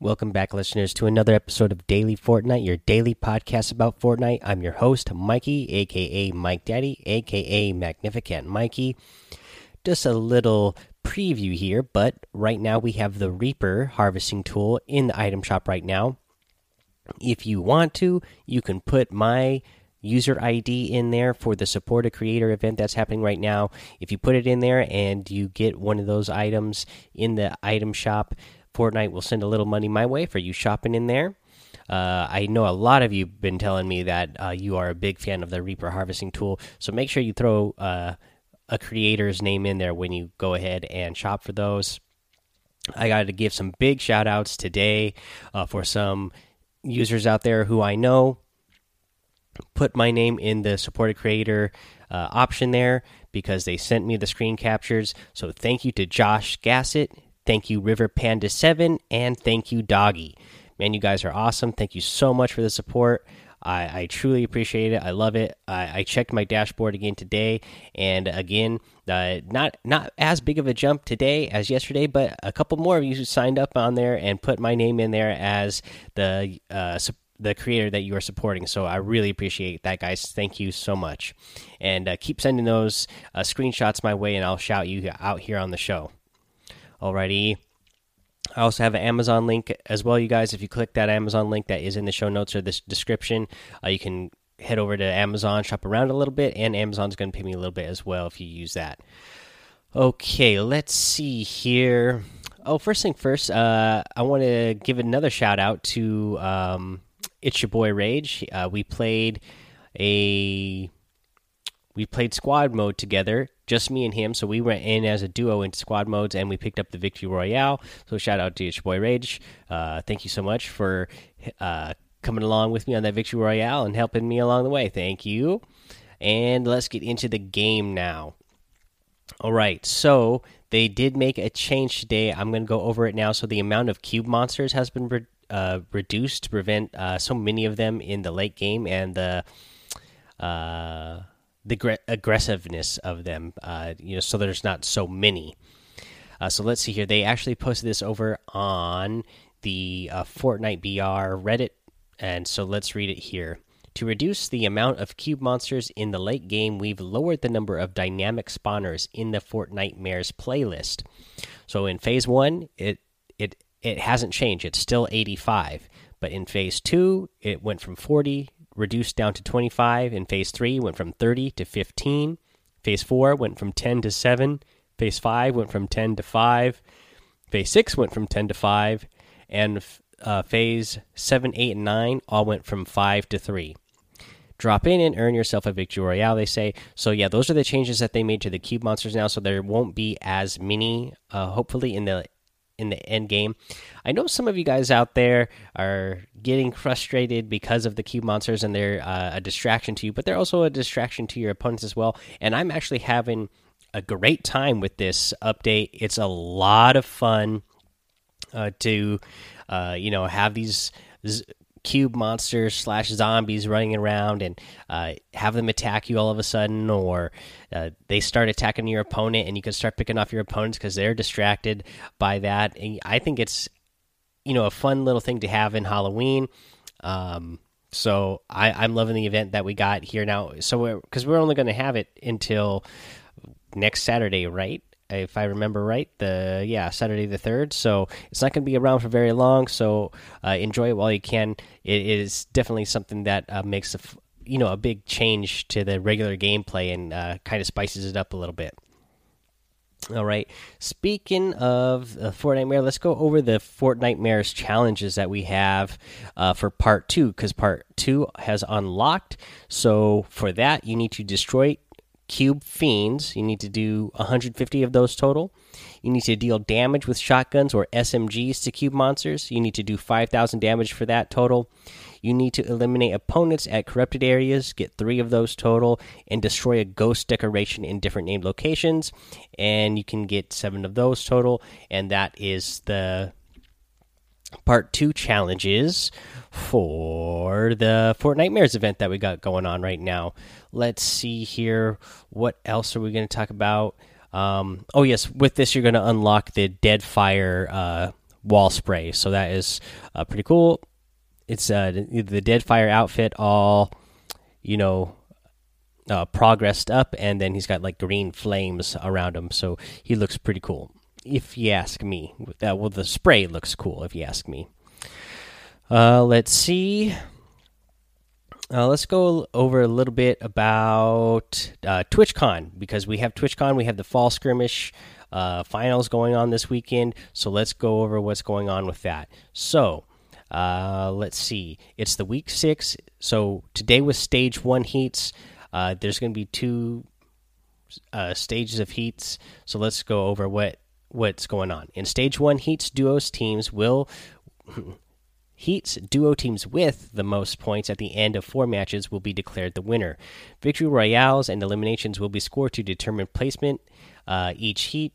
Welcome back, listeners, to another episode of Daily Fortnite, your daily podcast about Fortnite. I'm your host, Mikey, aka Mike Daddy, aka Magnificent Mikey. Just a little preview here, but right now we have the Reaper harvesting tool in the item shop right now. If you want to, you can put my user ID in there for the support a creator event that's happening right now. If you put it in there and you get one of those items in the item shop, Fortnite will send a little money my way for you shopping in there. Uh, I know a lot of you have been telling me that uh, you are a big fan of the Reaper harvesting tool, so make sure you throw uh, a creator's name in there when you go ahead and shop for those. I got to give some big shout outs today uh, for some users out there who I know put my name in the supported creator uh, option there because they sent me the screen captures. So thank you to Josh Gassett, thank you River Panda Seven, and thank you Doggy. Man, you guys are awesome. Thank you so much for the support. I, I truly appreciate it. I love it. I, I, checked my dashboard again today, and again, uh, not not as big of a jump today as yesterday, but a couple more of you signed up on there and put my name in there as the uh, the creator that you are supporting. So I really appreciate that, guys. Thank you so much, and uh, keep sending those uh, screenshots my way, and I'll shout you out here on the show. Alrighty. I also have an Amazon link as well, you guys. If you click that Amazon link that is in the show notes or this description, uh, you can head over to Amazon, shop around a little bit, and Amazon's going to pay me a little bit as well if you use that. Okay, let's see here. Oh, first thing first, uh, I want to give another shout out to um, it's your boy Rage. Uh, we played a we played squad mode together, just me and him. So we went in as a duo into squad modes, and we picked up the victory royale. So shout out to your boy Rage. Uh, thank you so much for uh, coming along with me on that victory royale and helping me along the way. Thank you. And let's get into the game now. All right, so they did make a change today. I'm going to go over it now. So the amount of cube monsters has been uh, reduced to prevent uh, so many of them in the late game and the uh, the aggressiveness of them. Uh, you know, so there's not so many. Uh, so let's see here. They actually posted this over on the uh, Fortnite BR Reddit, and so let's read it here. To reduce the amount of cube monsters in the late game, we've lowered the number of dynamic spawners in the Fortnitemares playlist. So in phase one, it it it hasn't changed. It's still 85. But in phase two, it went from 40, reduced down to 25. In phase three, went from 30 to 15. Phase four went from 10 to 7. Phase five went from 10 to 5. Phase six went from 10 to 5. And uh, phase 7, 8, and 9 all went from 5 to 3 drop in and earn yourself a victory royale they say so yeah those are the changes that they made to the cube monsters now so there won't be as many uh, hopefully in the in the end game. I know some of you guys out there are getting frustrated because of the cube monsters and they're uh, a distraction to you, but they're also a distraction to your opponents as well. And I'm actually having a great time with this update. It's a lot of fun uh, to, uh, you know, have these cube monsters slash zombies running around and uh, have them attack you all of a sudden, or uh, they start attacking your opponent and you can start picking off your opponents because they're distracted by that. And I think it's you know a fun little thing to have in Halloween. Um, so I, am loving the event that we got here now. So because we're, we're only going to have it until next Saturday, right? If I remember right. The yeah, Saturday the third. So it's not going to be around for very long. So uh, enjoy it while you can. It is definitely something that uh, makes a you know a big change to the regular gameplay and uh, kind of spices it up a little bit. All right. Speaking of uh, Fortnitemares, let's go over the Fortnitemares challenges that we have uh, for part two because part two has unlocked. So for that, you need to destroy cube fiends. You need to do 150 of those total. You need to deal damage with shotguns or SMGs to cube monsters. You need to do 5,000 damage for that total. You need to eliminate opponents at corrupted areas, get three of those total, and destroy a ghost decoration in different named locations. And you can get seven of those total. And that is the part two challenges for the Fortnitemares event that we got going on right now. Let's see here. What else are we going to talk about? Um, oh, yes, with this, you're going to unlock the Deadfire uh, wall spray. So that is uh, pretty cool. It's uh, the Deadfire outfit, all you know, uh, progressed up, and then he's got like green flames around him, so he looks pretty cool. If you ask me, uh, well, the spray looks cool. If you ask me, uh, let's see. Uh, let's go over a little bit about uh, TwitchCon because we have TwitchCon, we have the fall skirmish uh, finals going on this weekend. So let's go over what's going on with that. So uh, let's see, it's the week six. So today was stage one heats. Uh, there's going to be two uh, stages of heats. So let's go over what what's going on in stage one heats. Duos teams will Heats duo teams with the most points at the end of four matches will be declared the winner. Victory royales and eliminations will be scored to determine placement uh, each heat.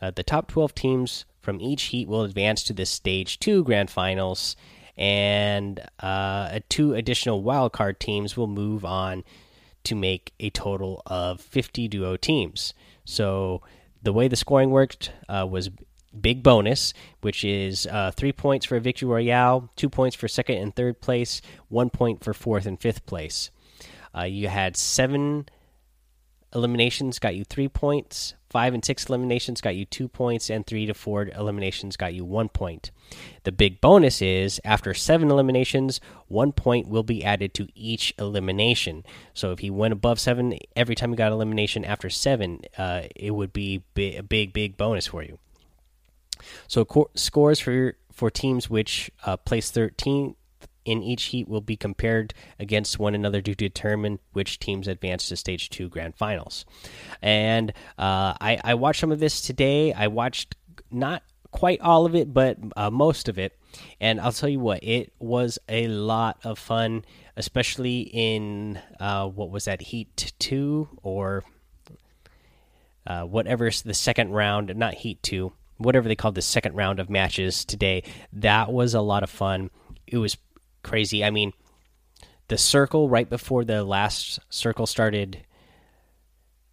Uh, the top 12 teams from each heat will advance to the stage two grand finals, and uh, two additional wildcard teams will move on to make a total of 50 duo teams. So the way the scoring worked uh, was big bonus, which is uh, three points for a victory royale, two points for second and third place, one point for fourth and fifth place. Uh, you had seven eliminations, got you three points. Five and six eliminations got you two points, and three to four eliminations got you one point. The big bonus is after seven eliminations, one point will be added to each elimination. So if he went above seven every time he got elimination after seven, uh, it would be a big, big bonus for you. So scores for for teams which uh, place 13 in each heat will be compared against one another to determine which teams advance to stage two grand finals. And uh, I, I watched some of this today. I watched not quite all of it, but uh, most of it. And I'll tell you what, it was a lot of fun, especially in uh, what was that Heat two or uh, whatever the second round, not Heat two whatever they called the second round of matches today. That was a lot of fun. It was crazy. I mean, the circle right before the last circle started.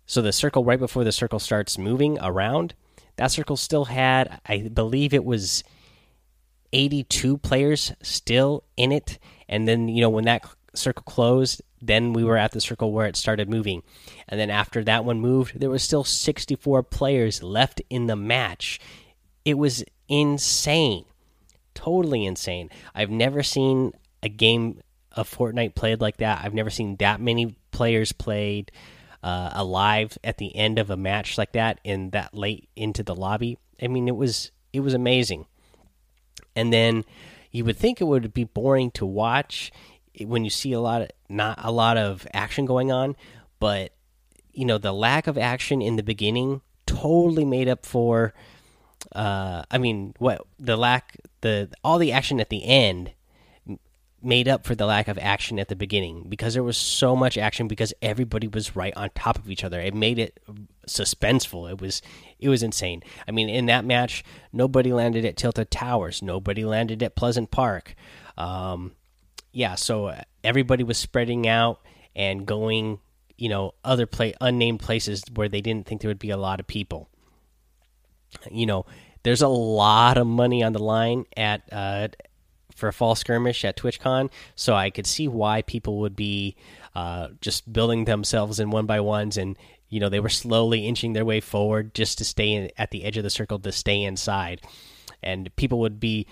So the circle right before the circle starts moving around, that circle still had, I believe it was 82 players still in it. And then, you know, when that circle closed, then we were at the circle where it started moving. And then after that one moved, there was still 64 players left in the match. It was insane. Totally insane. I've never seen a game of Fortnite played like that. I've never seen that many players played uh, alive at the end of a match like that in that late into the lobby. I mean, it was it was amazing. And then you would think it would be boring to watch when you see a lot of not a lot of action going on, but you know the lack of action in the beginning totally made up for. Uh, I mean, what the lack the all the action at the end made up for the lack of action at the beginning because there was so much action because everybody was right on top of each other. It made it suspenseful. It was it was insane. I mean, in that match, nobody landed at Tilted Towers. Nobody landed at Pleasant Park. Um, yeah, so uh, everybody was spreading out and going, you know, other play unnamed places where they didn't think there would be a lot of people. You know, there's a lot of money on the line at uh, for a fall skirmish at TwitchCon, so I could see why people would be uh, just building themselves in one by ones, and you know they were slowly inching their way forward just to stay in, at the edge of the circle to stay inside, and people would be,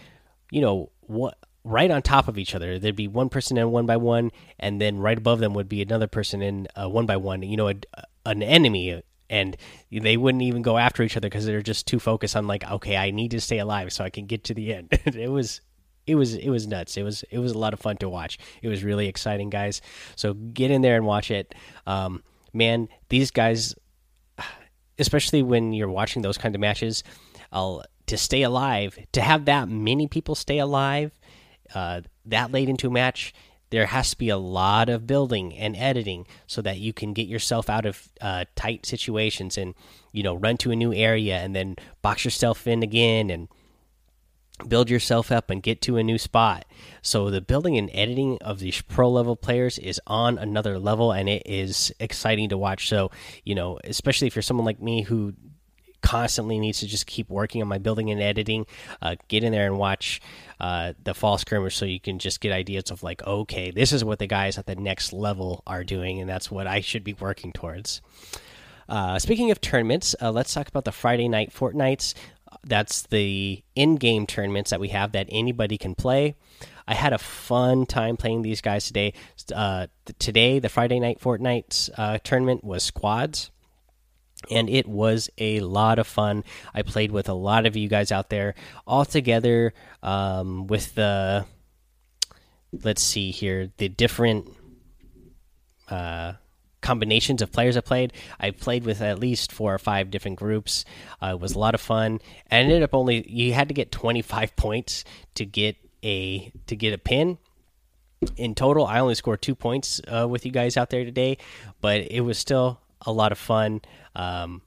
you know, what right on top of each other. There'd be one person in one by one, and then right above them would be another person in uh, one by one. You know, a, an enemy, and they wouldn't even go after each other because they're just too focused on like, okay, I need to stay alive so I can get to the end. it was. It was it was nuts. It was it was a lot of fun to watch. It was really exciting, guys. So get in there and watch it. Um, man, these guys, especially when you're watching those kind of matches, I'll to stay alive, to have that many people stay alive uh, that late into a match, there has to be a lot of building and editing so that you can get yourself out of uh, tight situations and you know run to a new area and then box yourself in again and build yourself up and get to a new spot. So the building and editing of these pro level players is on another level and it is exciting to watch. So, you know, especially if you're someone like me who constantly needs to just keep working on my building and editing. Uh, get in there and watch uh, the fall skirmish so you can just get ideas of like, okay, this is what the guys at the next level are doing, and that's what I should be working towards. Uh, speaking of tournaments, uh, let's talk about the Friday night Fortnights. That's the in-game tournaments that we have that anybody can play. I had a fun time playing these guys today. Uh, today, the Friday night Fortnite uh, tournament was squads, and it was a lot of fun. I played with a lot of you guys out there all together um, with the. Let's see here, the different uh, combinations of players I played. I played with at least four or five different groups. Uh, it was a lot of fun. I ended up only you had to get 25 points to get a to get a pin. In total, I only scored two points uh, with you guys out there today, but it was still a lot of fun. Um,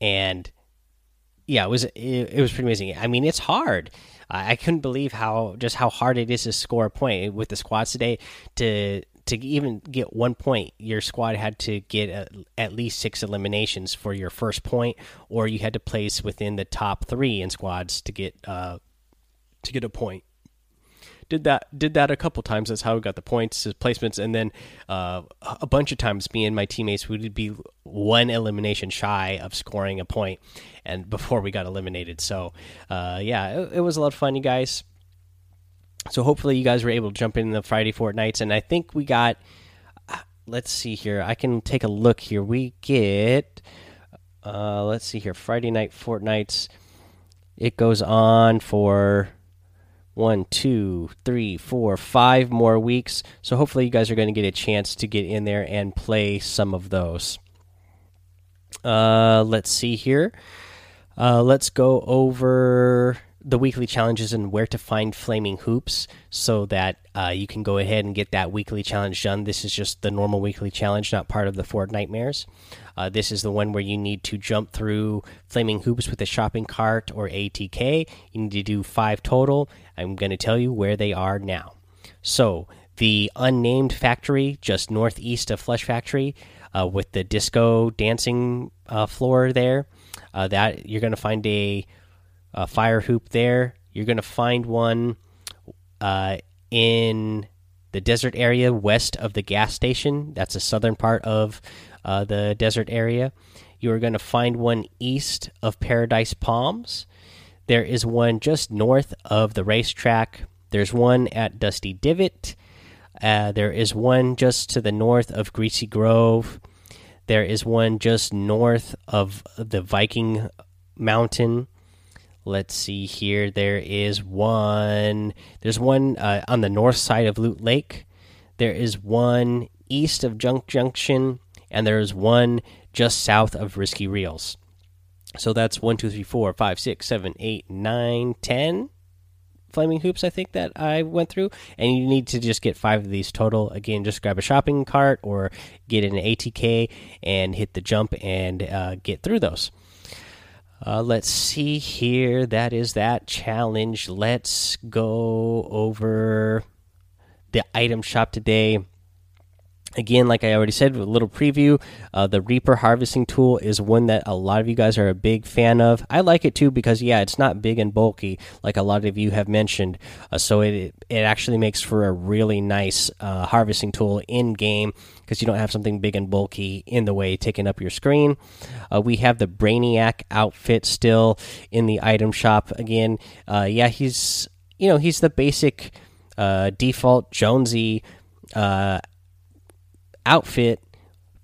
and yeah, it was it, it, was pretty amazing. I mean, it's hard. I, I couldn't believe how just how hard it is to score a point with the squads today. To to even get one point, your squad had to get a, at least six eliminations for your first point, or you had to place within the top three in squads to get uh, to get a point did that did that a couple times. That's how we got the points, placements, and then uh, a bunch of times me and my teammates would be one elimination shy of scoring a point, and before we got eliminated. So uh, yeah, it, it, was a lot of fun, you guys. So hopefully you guys were able to jump in the Friday Fortnights, and I think we got. Let's see here. I can take a look here. We get. Uh, let's see here. Friday night Fortnights. It goes on for one, two, three, four, five more weeks. So hopefully, you guys are going to get a chance to get in there and play some of those. Uh, let's see here. Uh, let's go over the weekly challenges and where to find flaming hoops so that uh, you can go ahead and get that weekly challenge done. This is just the normal weekly challenge, not part of the Fortnitemares. Uh, this is the one where you need to jump through flaming hoops with a shopping cart or ATK. You need to do five total. I'm going to tell you where they are now. So, the unnamed factory just northeast of Flush Factory uh, with the disco dancing uh, floor there. Uh, that you're going to find a uh, fire hoop there. You're going to find one uh, in the desert area west of the gas station. That's the southern part of uh, the desert area. You are going to find one east of Paradise Palms. There is one just north of the racetrack. There's one at Dusty Divot. Uh, there is one just to the north of Greasy Grove. There is one just north of the Viking Mountain. Let's see here. There is one. There's one uh, on the north side of Loot Lake. There is one east of Junk Junction, and there is one just south of Risky Reels. So that's one, two, three, four, five, six, seven, eight, nine, ten flaming hoops. I think that I went through, and you need to just get five of these total. Again, just grab a shopping cart or get an ATK and hit the jump and uh, get through those. Uh, let's see here. That is that challenge. Let's go over the item shop today. Again, like I already said, a little preview. Uh, the Reaper harvesting tool is one that a lot of you guys are a big fan of. I like it too because yeah, it's not big and bulky like a lot of you have mentioned. Uh, so it it actually makes for a really nice uh, harvesting tool in game because you don't have something big and bulky in the way taking up your screen. Uh, we have the Brainiac outfit still in the item shop again. Uh, yeah, he's you know he's the basic uh, default Jonesy outfit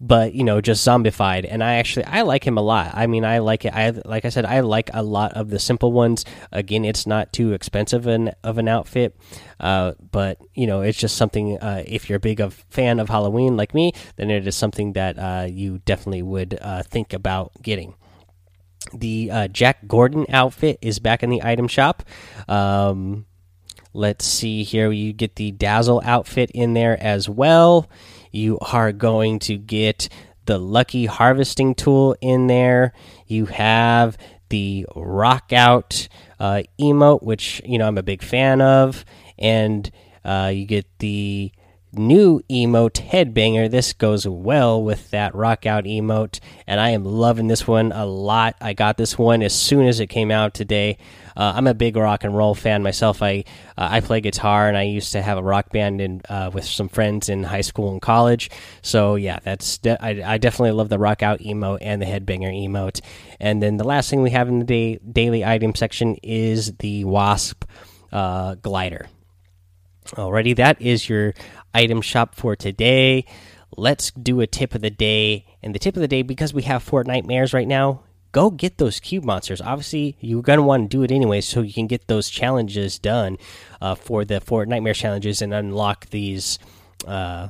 but you know just zombified. And i actually i like him a lot. I mean i like it. I like i said i like a lot of the simple ones. Again it's not too expensive an, of an outfit uh, but you know it's just something uh, if you're a big of fan of halloween like me then it is something that uh, you definitely would uh, think about getting. The uh, jack gourdon outfit is back in the item shop. Um, let's see here. You get the dazzle outfit in there as well you are going to get the lucky harvesting tool in there. You have the rock out uh, emote, which you know I'm a big fan of, and uh, you get the new emote headbanger. This goes well with that rock out emote, and I am loving this one a lot. I got this one as soon as it came out today. Uh, I'm a big rock and roll fan myself. I uh, I play guitar, and I used to have a rock band in, uh, with some friends in high school and college. So yeah, that's de I, I, definitely love the rock out emote and the headbanger emote. And then the last thing we have in the day daily item section is the wasp uh, glider. Alrighty, that is your item shop for today. Let's do a tip of the day. And the tip of the day, because we have Fortnitemares right now, go get those cube monsters. Obviously, you're going to want to do it anyway so you can get those challenges done uh, for the Fortnitemares challenges and unlock these. Uh,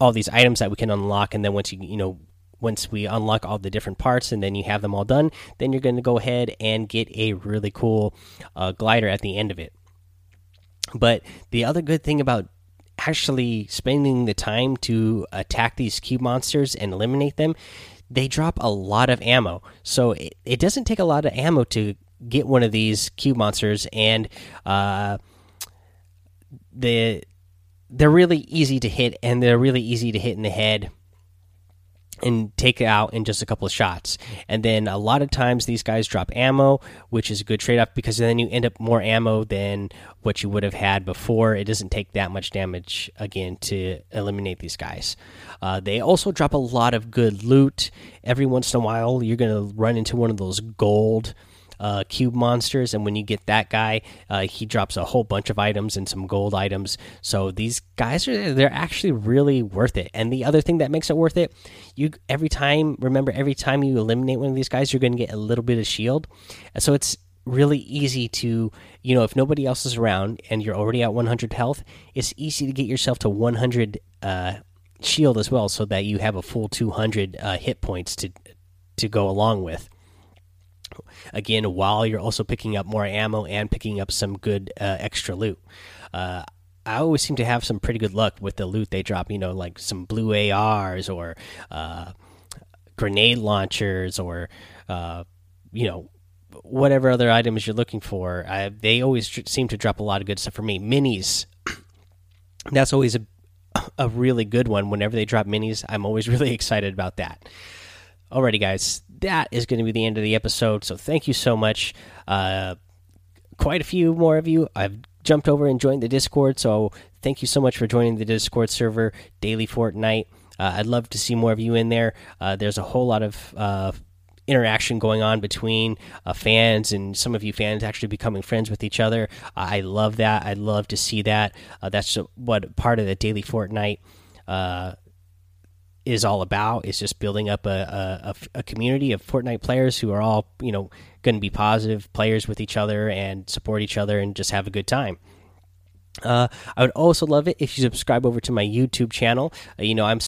all these items that we can unlock and then once you you know once we unlock all the different parts and then you have them all done then you're going to go ahead and get a really cool uh, glider at the end of it but the other good thing about actually spending the time to attack these cube monsters and eliminate them, they drop a lot of ammo. So it, it doesn't take a lot of ammo to get one of these cube monsters, and uh, the they're really easy to hit, and they're really easy to hit in the head and take it out in just a couple of shots. And then a lot of times these guys drop ammo, which is a good trade off because then you end up more ammo than what you would have had before. It doesn't take that much damage again to eliminate these guys. Uh, they also drop a lot of good loot. Every once in a while, you're going to run into one of those gold uh, cube monsters, and when you get that guy, uh, he drops a whole bunch of items and some gold items. So these guys are they're actually really worth it. And the other thing that makes it worth it, you every time remember every time you eliminate one of these guys, you're going to get a little bit of shield. So it's really easy to you know if nobody else is around and you're already at 100 health, it's easy to get yourself to 100 uh, shield as well, so that you have a full 200 uh, hit points to to go along with again while you're also picking up more ammo and picking up some good uh, extra loot. Uh, I always seem to have some pretty good luck with the loot they drop. You know, like some blue ARs or uh, grenade launchers or uh, you know whatever other items you're looking for. I, they always seem to drop a lot of good stuff for me. Minis. That's always a a really good one. Whenever they drop minis, I'm always really excited about that. Alrighty, guys, that is going to be the end of the episode. So thank you so much. Uh, quite a few more of you. I've jumped over and joined the Discord. So thank you so much for joining the Discord server, Daily Fortnite. Uh, I'd love to see more of you in there. Uh, there's a whole lot of uh, interaction going on between uh, fans and some of you fans actually becoming friends with each other. I love that. I'd love to see that. Uh, that's what part of the Daily Fortnite is all about is just building up a, a, a community of Fortnite players who are all you know going to be positive players with each other and support each other and just have a good time. Uh, I would also love it if you subscribe over to my YouTube channel. Uh, you know, I'm